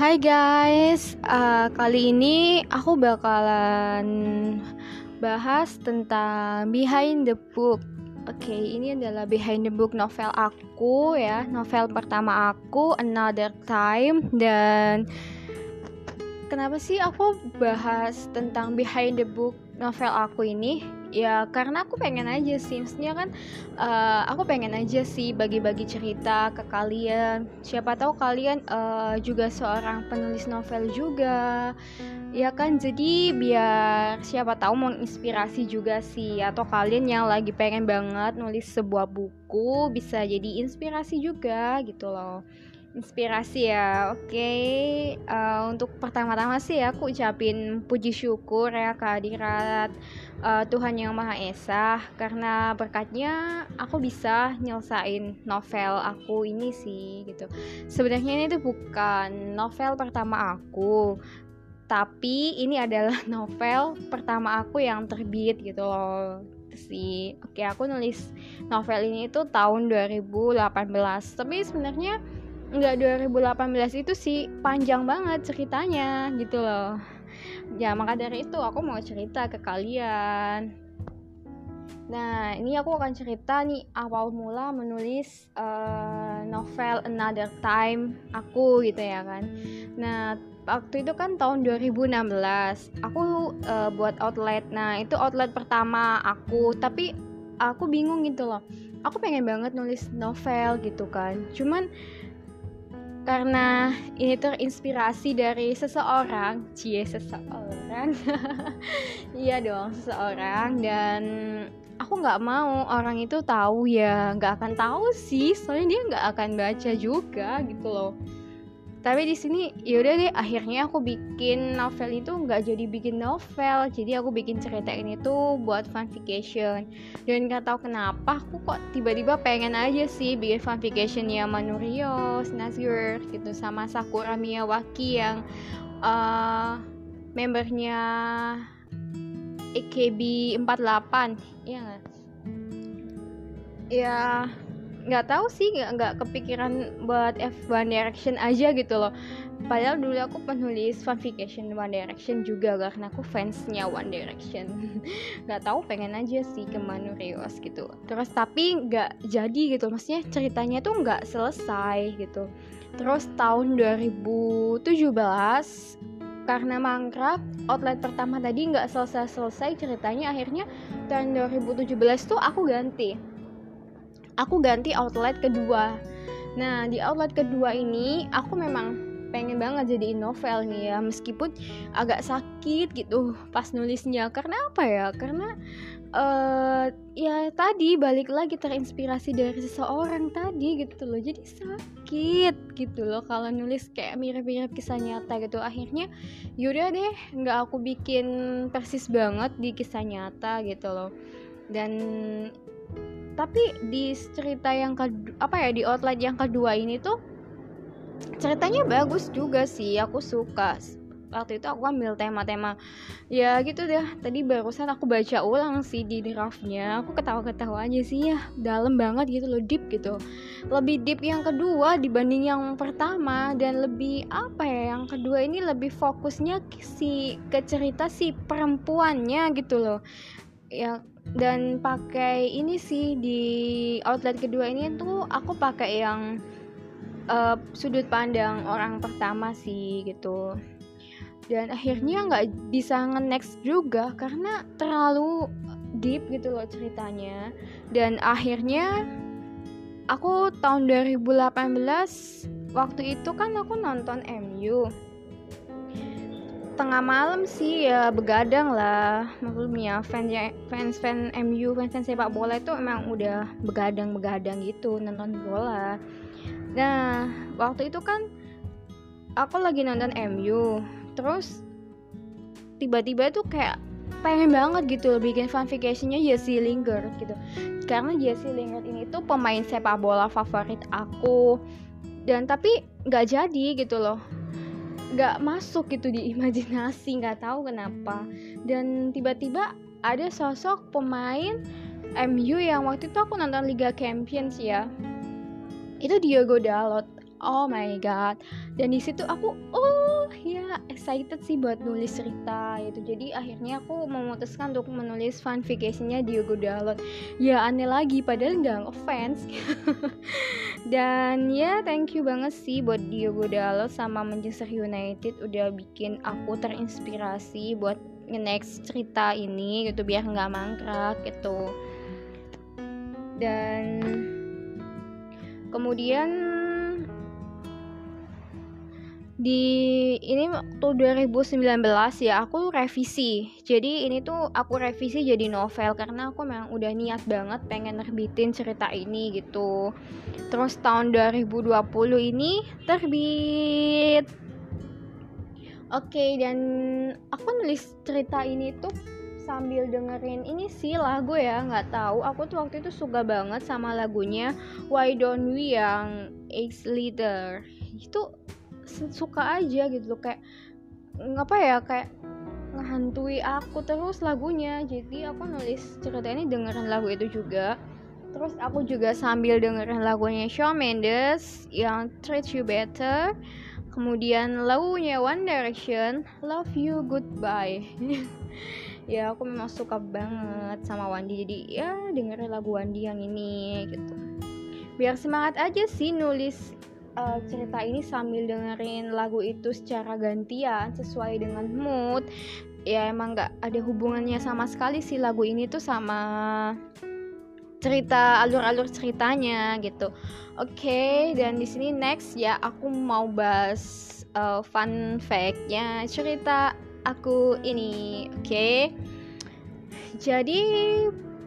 Hai guys, uh, kali ini aku bakalan bahas tentang behind the book. Oke, okay, ini adalah behind the book novel aku ya, novel pertama aku Another Time. Dan kenapa sih aku bahas tentang behind the book novel aku ini ya karena aku pengen aja sih. Maksudnya kan uh, aku pengen aja sih bagi-bagi cerita ke kalian. Siapa tahu kalian uh, juga seorang penulis novel juga. Ya kan? Jadi biar siapa tahu menginspirasi juga sih. Atau kalian yang lagi pengen banget nulis sebuah buku bisa jadi inspirasi juga gitu loh inspirasi ya oke. Okay. uh, eh, untuk pertama-tama sih ya aku ucapin puji syukur ya kehadirat uh, Tuhan yang Maha Esa. Karena berkatnya aku bisa nyelesain novel aku ini sih gitu. Sebenarnya ini tuh bukan novel pertama aku tapi ini adalah novel pertama aku yang terbit gitu loh sih. Oke aku nulis novel ini tuh tahun 2018 tapi sebenarnya nggak 2018 itu sih panjang banget ceritanya gitu loh. Ya maka dari itu aku mau cerita ke kalian. Nah ini aku akan cerita nih awal mula menulis uh, novel Another Time aku gitu ya kan. Nah waktu itu kan tahun 2016 aku uh, buat outlet. Nah itu outlet pertama aku tapi aku bingung gitu loh. Aku pengen banget nulis novel gitu kan cuman karena ini terinspirasi dari seseorang. Cie seseorang. Iya dong seseorang. Dan aku nggak mau orang itu tahu. Ya nggak akan tahu sih. Soalnya dia nggak akan baca juga gitu loh tapi di sini yaudah deh akhirnya aku bikin novel itu nggak jadi bikin novel. Jadi aku bikin cerita ini tuh buat fanfiction. Dan nggak tahu kenapa aku kok tiba-tiba pengen aja sih bikin fanfiction ya Manurios, Nazir gitu sama Sakura Miyawaki yang uh, membernya AKB 48 ya nggak? Ya nggak tahu sih nggak kepikiran buat F One Direction aja gitu loh. Padahal dulu aku penulis fanfiction One Direction juga karena aku fansnya One Direction. Nggak tahu pengen aja sih ke Manu Rios gitu. Terus tapi nggak jadi gitu maksudnya ceritanya tuh nggak selesai gitu. Terus tahun 2017 karena mangkrak outlet pertama tadi nggak selesai-selesai ceritanya akhirnya tahun 2017 tuh aku ganti aku ganti outlet kedua. Nah di outlet kedua ini aku memang pengen banget jadiin novel nih ya meskipun agak sakit gitu pas nulisnya. Karena apa ya? Karena uh, ya tadi balik lagi terinspirasi dari seseorang tadi gitu loh. Jadi sakit gitu loh kalau nulis kayak mirip-mirip kisah nyata gitu. Akhirnya yaudah deh nggak aku bikin persis banget di kisah nyata gitu loh. Dan tapi di cerita yang kedua apa ya di outlet yang kedua ini tuh ceritanya bagus juga sih aku suka. Waktu itu aku ambil tema-tema ya gitu deh. Tadi barusan aku baca ulang sih di draftnya. Aku ketawa-ketawa aja sih ya. Dalam banget gitu loh deep gitu. Lebih deep yang kedua dibanding yang pertama. Dan lebih apa ya yang kedua ini lebih fokusnya si ke cerita si perempuannya gitu loh ya dan pakai ini sih di outlet kedua ini tuh aku pakai yang uh, sudut pandang orang pertama sih gitu. Dan akhirnya nggak bisa nge-next juga karena terlalu deep gitu loh ceritanya. Dan akhirnya aku tahun 2018 waktu itu kan aku nonton MU tengah malam sih ya begadang lah. Maklum ya fans fans fans MU fans fans sepak bola itu emang udah begadang begadang gitu nonton bola. Nah waktu itu kan aku lagi nonton MU terus tiba-tiba tuh kayak pengen banget gitu bikin fanfictionnya Jesse Lingard gitu. Karena Jesse Lingard ini tuh pemain sepak bola favorit aku. Dan tapi nggak jadi gitu loh nggak masuk gitu di imajinasi nggak tahu kenapa. Dan tiba-tiba ada sosok pemain MU yang waktu itu aku nonton Liga Champions ya. Itu Diogo Dalot. Oh my god. Dan di situ aku oh ya excited sih buat nulis cerita itu jadi akhirnya aku memutuskan untuk menulis fanfictionnya Diogo Dalot ya aneh lagi padahal nggak fans dan ya thank you banget sih buat Diogo Dalot sama Manchester United udah bikin aku terinspirasi buat nge-next cerita ini gitu biar nggak mangkrak gitu. Dan kemudian di ini waktu 2019 ya aku revisi. Jadi ini tuh aku revisi jadi novel karena aku memang udah niat banget pengen nerbitin cerita ini gitu. Terus tahun 2020 ini terbit. Oke dan aku nulis cerita ini tuh sambil dengerin ini sih lagu ya nggak tahu. Aku tuh waktu itu suka banget sama lagunya Why Don't We yang X Leader. Itu suka aja gitu loh kayak ngapa ya kayak ngehantui aku terus lagunya. Jadi aku nulis cerita ini dengerin lagu itu juga. Terus aku juga sambil dengerin lagunya Shawn Mendes yang Treat You Better. Kemudian lagunya One Direction Love You Goodbye. Ya aku memang suka banget sama Wandi. Jadi ya dengerin lagu Wandi yang ini gitu. Biar semangat aja sih nulis uh, cerita ini sambil dengerin lagu itu secara gantian sesuai dengan mood. Ya emang nggak ada hubungannya sama sekali sih lagu ini tuh sama cerita alur-alur ceritanya gitu. Oke okay, dan di sini next ya aku mau bahas uh, fun factnya cerita aku ini. Oke. Okay? jadi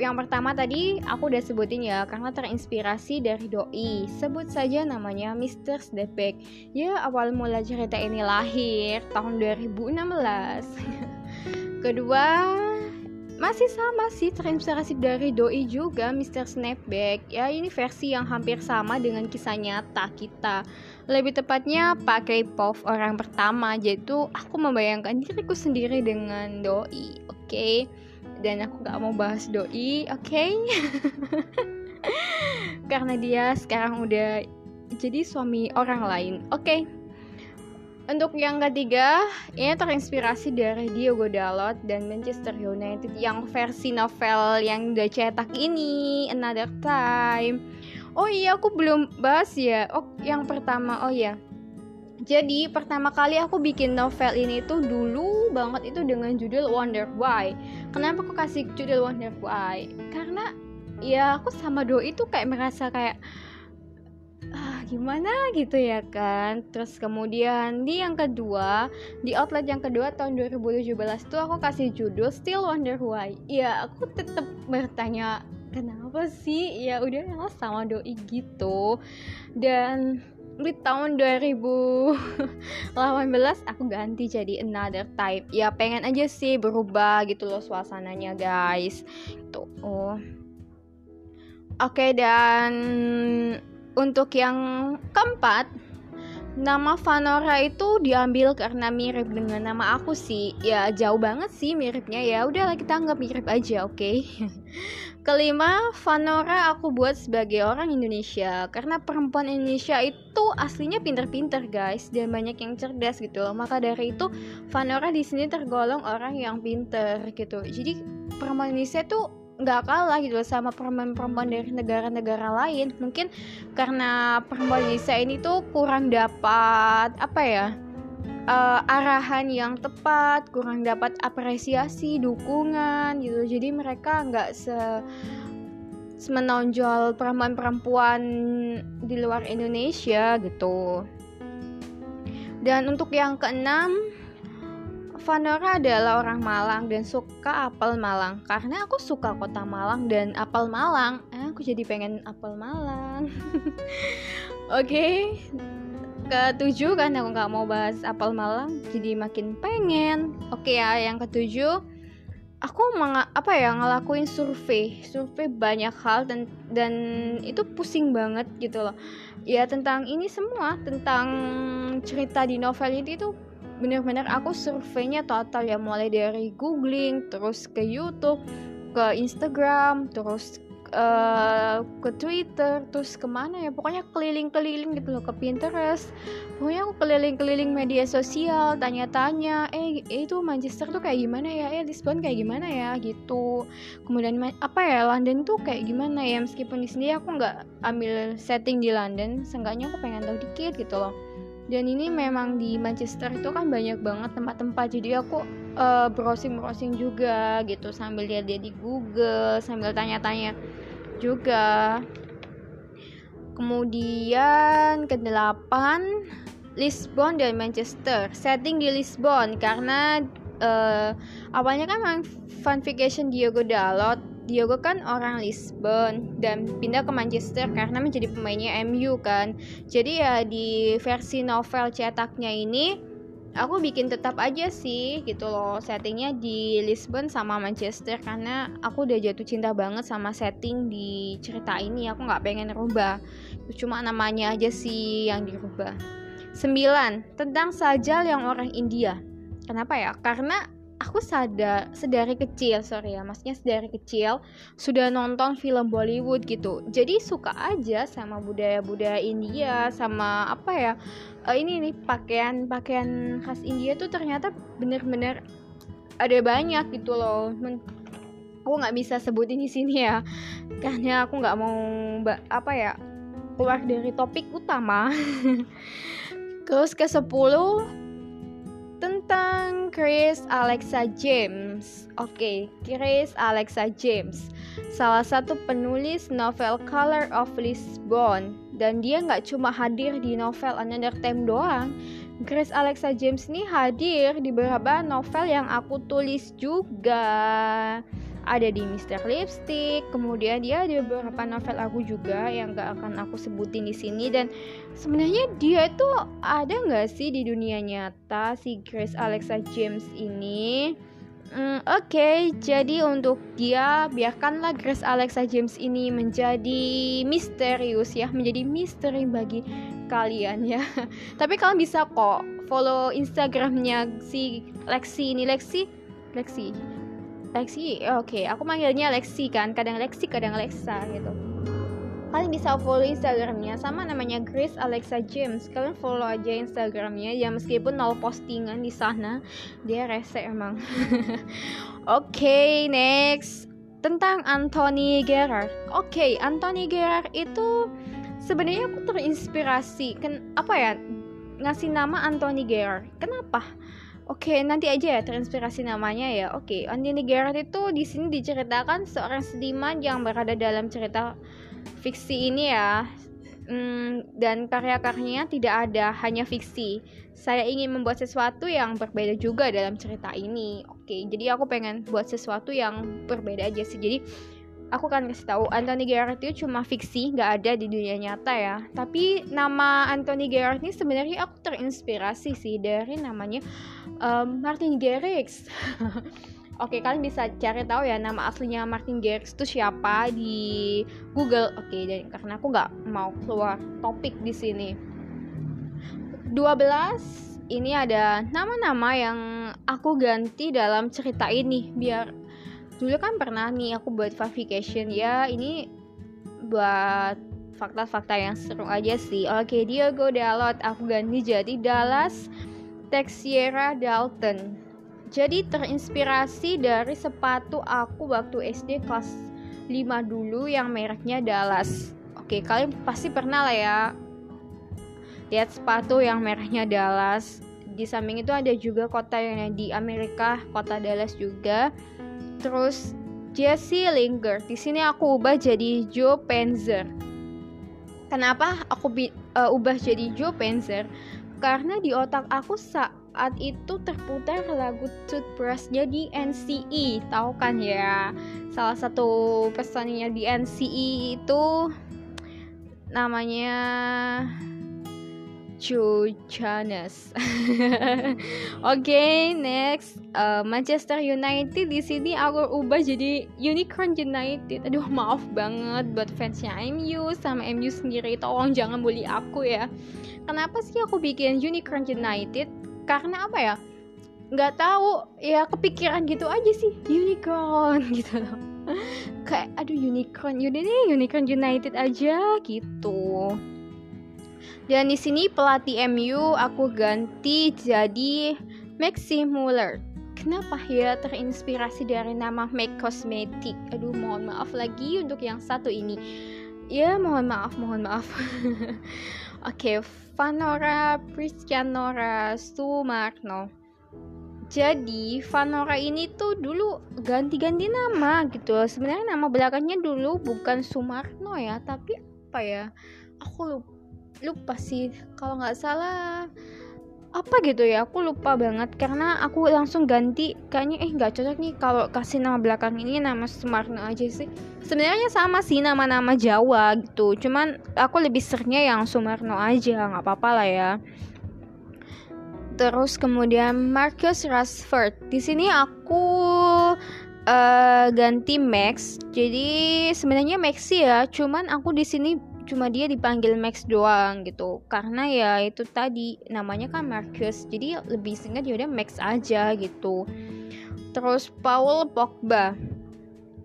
yang pertama tadi aku udah sebutin ya karena terinspirasi dari doi sebut saja namanya Mr. Stepback ya awal mula cerita ini lahir tahun 2016 kedua masih sama sih terinspirasi dari doi juga Mr. Snapback ya ini versi yang hampir sama dengan kisah nyata kita lebih tepatnya pakai pop orang pertama yaitu aku membayangkan diriku sendiri dengan doi oke okay? Dan aku gak mau bahas doi oke okay? karena dia sekarang udah jadi suami orang lain oke okay. Untuk yang ketiga, ini terinspirasi dari Diogo Dalot dan Manchester United yang versi novel yang udah cetak ini, Another Time. Oh iya, aku belum bahas ya. Oh, yang pertama, oh ya. Jadi pertama kali aku bikin novel ini tuh dulu banget itu dengan judul Wonder Why. Kenapa aku kasih judul Wonder Why? Karena ya aku sama Doi itu kayak merasa kayak ah, gimana gitu ya kan. Terus kemudian di yang kedua, di outlet yang kedua tahun 2017 tuh aku kasih judul Still Wonder Why. Ya aku tetap bertanya kenapa sih? Ya udah sama Doi gitu. Dan di tahun 2018 aku ganti jadi another type. Ya pengen aja sih berubah gitu loh suasananya guys. Tuh oh oke okay, dan untuk yang keempat Nama Vanora itu diambil karena mirip dengan nama aku sih. Ya jauh banget sih miripnya ya. Udahlah kita anggap mirip aja, oke? Okay? Kelima, Vanora aku buat sebagai orang Indonesia karena perempuan Indonesia itu aslinya pinter-pinter guys dan banyak yang cerdas gitu loh. Maka dari itu Vanora di sini tergolong orang yang pinter gitu. Jadi perempuan Indonesia tuh nggak kalah gitu sama perempuan-perempuan dari negara-negara lain. Mungkin karena perempuan Indonesia ini tuh kurang dapat apa ya uh, arahan yang tepat kurang dapat apresiasi dukungan gitu jadi mereka nggak se menonjol perempuan-perempuan di luar Indonesia gitu. Dan untuk yang keenam Vanora adalah orang Malang dan suka apel Malang. Karena aku suka kota Malang dan apel Malang. Eh, aku jadi pengen apel Malang. Oke. Okay. ketujuh kan aku nggak mau bahas apel Malang jadi makin pengen. Oke okay ya yang ketujuh. Aku meng apa ya ngelakuin survei. Survei banyak hal dan dan itu pusing banget gitu loh. Ya tentang ini semua tentang cerita di novel ini tuh bener-bener aku surveinya total ya mulai dari googling terus ke YouTube ke Instagram terus uh, ke Twitter terus ke mana ya pokoknya keliling-keliling gitu loh ke Pinterest. Pokoknya aku keliling-keliling media sosial tanya-tanya eh itu Manchester tuh kayak gimana ya? Eh Lisbon kayak gimana ya? Gitu. Kemudian apa ya London tuh kayak gimana ya? Meskipun di sini aku nggak ambil setting di London seenggaknya aku pengen tahu dikit gitu loh dan ini memang di Manchester itu kan banyak banget tempat-tempat. Jadi aku uh, browsing-browsing juga gitu sambil lihat-lihat di Google sambil tanya-tanya juga. Kemudian ke delapan Lisbon dan Manchester. Setting di Lisbon karena uh, awalnya kan memang fanfication Diogo Dalot Diogo kan orang Lisbon dan pindah ke Manchester karena menjadi pemainnya MU kan. Jadi ya di versi novel cetaknya ini aku bikin tetap aja sih gitu loh settingnya di Lisbon sama Manchester karena aku udah jatuh cinta banget sama setting di cerita ini. Aku nggak pengen rubah cuma namanya aja sih yang dirubah. 9 tentang sajal yang orang India. Kenapa ya? Karena aku sadar sedari kecil sorry ya maksudnya sedari kecil sudah nonton film Bollywood gitu. Jadi suka aja sama budaya-budaya India sama apa ya uh, ini nih pakaian pakaian khas India tuh ternyata bener-bener ada banyak gitu loh. Men aku nggak bisa sebutin di sini ya karena aku nggak mau apa ya keluar dari topik utama. Terus ke 10 tentang Chris Alexa James. Oke, okay, Chris Alexa James, salah satu penulis novel Color of Lisbon, dan dia nggak cuma hadir di novel Another Time doang. Chris Alexa James ini hadir di beberapa novel yang aku tulis juga ada di Mister Lipstick kemudian dia ada beberapa novel aku juga yang gak akan aku sebutin di sini. Dan sebenarnya dia itu ada nggak sih di dunia nyata si Grace Alexa James ini? Hmm, Oke, okay, jadi untuk dia biarkanlah Grace Alexa James ini menjadi misterius ya, menjadi misteri bagi kalian ya. Tapi kalian bisa kok follow Instagramnya si Lexi ini Lexi, Lexi Lexi oke okay. aku manggilnya Lexi kan kadang Lexi kadang Alexa gitu. Kalian bisa follow instagramnya sama namanya Grace Alexa James. Kalian follow aja instagramnya ya meskipun nol postingan di sana. Dia rese emang. Oke okay, next. Tentang Anthony Gerard oke okay, Anthony Gerard itu sebenarnya aku terinspirasi. Kan apa ya ngasih nama Anthony Gerard kenapa Oke, nanti aja ya terinspirasi namanya ya. Oke, Anthony Gerard itu di sini diceritakan seorang seniman yang berada dalam cerita fiksi ini ya. Hmm, dan karya-karyanya tidak ada hanya fiksi. Saya ingin membuat sesuatu yang berbeda juga dalam cerita ini. Oke, jadi aku pengen buat sesuatu yang berbeda aja sih. Jadi aku kan kasih tahu Anthony Gerard itu cuma fiksi nggak ada di dunia nyata ya tapi nama Anthony Gerard ini sebenarnya aku terinspirasi sih dari namanya um, Martin Garrix Oke, kalian bisa cari tahu ya nama aslinya Martin Garrix itu siapa di Google. Oke, jadi karena aku nggak mau keluar topik di sini. 12 ini ada nama-nama yang aku ganti dalam cerita ini biar dulu kan pernah nih aku buat verification ya ini buat fakta-fakta yang seru aja sih. Oke Diogo Dalot aku ganti jadi Dallas Texiera Dalton. Jadi terinspirasi dari sepatu aku waktu SD kelas 5 dulu yang mereknya Dallas. Oke kalian pasti pernah lah ya lihat sepatu yang merahnya Dallas. Di samping itu ada juga kota yang di Amerika kota Dallas juga Terus Jesse Lingard. Di sini aku ubah jadi Joe Penzer. Kenapa aku uh, ubah jadi Joe Penzer? Karena di otak aku saat itu terputar lagu Toothbrushnya di NCE, tahu kan ya? Salah satu pesannya di NCE itu namanya Joe Jonas. Oke, okay, next uh, Manchester United di sini aku ubah jadi Unicorn United. Aduh, maaf banget buat fansnya MU sama MU sendiri. Tolong jangan bully aku ya. Kenapa sih aku bikin Unicorn United? Karena apa ya? Nggak tahu, ya kepikiran gitu aja sih. Unicorn gitu loh. kayak aduh unicorn yaudah nih unicorn United aja gitu dan di sini pelatih MU aku ganti jadi Maxi Muller. Kenapa ya terinspirasi dari nama Make Cosmetic? Aduh mohon maaf lagi untuk yang satu ini. Ya mohon maaf mohon maaf. Oke okay, Vanora Pristianora Sumarno. Jadi Vanora ini tuh dulu ganti-ganti nama gitu. Sebenarnya nama belakangnya dulu bukan Sumarno ya tapi apa ya? Aku lupa, lupa sih kalau nggak salah apa gitu ya aku lupa banget. Karena aku langsung ganti kayaknya eh nggak cocok nih kalau kasih nama belakang ini nama Sumarno aja sih. Sebenarnya sama sih nama-nama Jawa gitu cuman aku lebih seringnya yang Sumarno aja nggak apa-apa lah ya. Terus kemudian Marcus Rashford. Di sini aku uh, ganti Max. Jadi sebenarnya Max sih ya cuman aku di sini cuma dia dipanggil Max doang gitu. Karena ya itu tadi namanya kan Marcus. Jadi lebih singkat ya udah Max aja gitu. Terus Paul Pogba.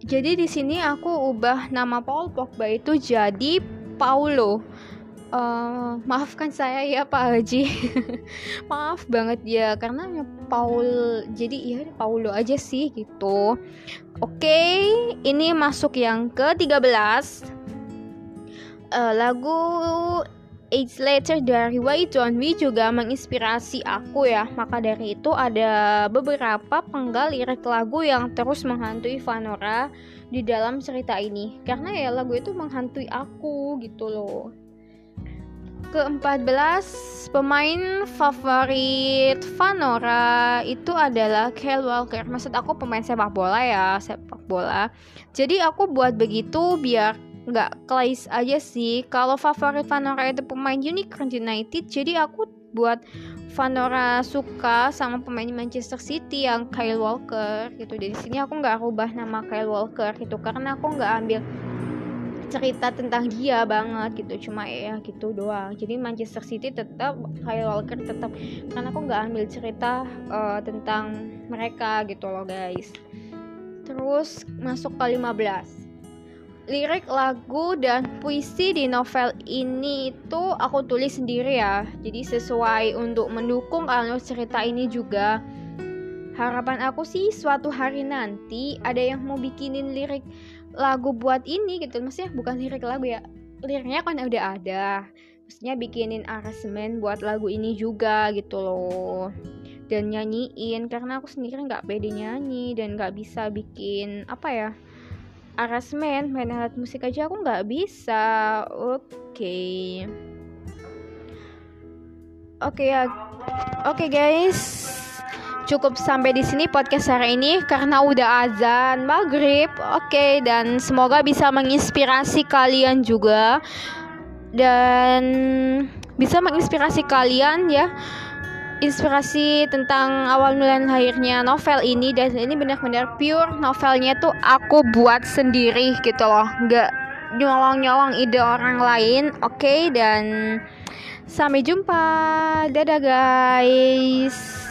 Jadi di sini aku ubah nama Paul Pogba itu jadi Paulo. Uh, maafkan saya ya Pak Haji. Maaf banget ya karena Paul jadi ya Paulo aja sih gitu. Oke okay, ini masuk yang ke 13 uh, lagu Age Later dari Wai Wee juga menginspirasi aku ya maka dari itu ada beberapa penggal lirik lagu yang terus menghantui Vanora di dalam cerita ini karena ya lagu itu menghantui aku gitu loh ke-14 pemain favorit Vanora itu adalah Kyle Walker. Maksud aku pemain sepak bola ya, sepak bola. Jadi aku buat begitu biar nggak klise aja sih. Kalau favorit Vanora itu pemain Unicorn United, jadi aku buat Vanora suka sama pemain Manchester City yang Kyle Walker gitu. Dari sini aku nggak rubah nama Kyle Walker gitu. Karena aku nggak ambil cerita tentang dia banget gitu. Cuma ya gitu doang. Jadi Manchester City tetap Kyle Walker tetap. Karena aku nggak ambil cerita uh, tentang mereka gitu loh guys. Terus masuk ke 15 lirik lagu dan puisi di novel ini itu aku tulis sendiri ya. Jadi sesuai untuk mendukung alur cerita ini juga. Harapan aku sih suatu hari nanti ada yang mau bikinin lirik lagu buat ini gitu. Maksudnya bukan lirik lagu ya liriknya kan udah ada. Maksudnya bikinin aransemen buat lagu ini juga gitu loh. Dan nyanyiin karena aku sendiri nggak pede nyanyi dan nggak bisa bikin apa ya aransemen main alat musik aja aku nggak bisa oke okay. oke okay, ya oke okay, guys cukup sampai di sini podcast hari ini karena udah azan maghrib. Oke, okay, dan semoga bisa menginspirasi kalian juga dan bisa menginspirasi kalian ya. Inspirasi tentang awal mula lahirnya novel ini dan ini benar-benar pure novelnya tuh aku buat sendiri gitu loh, nggak nyolong-nyolong ide orang lain. Oke, okay, dan sampai jumpa. Dadah guys.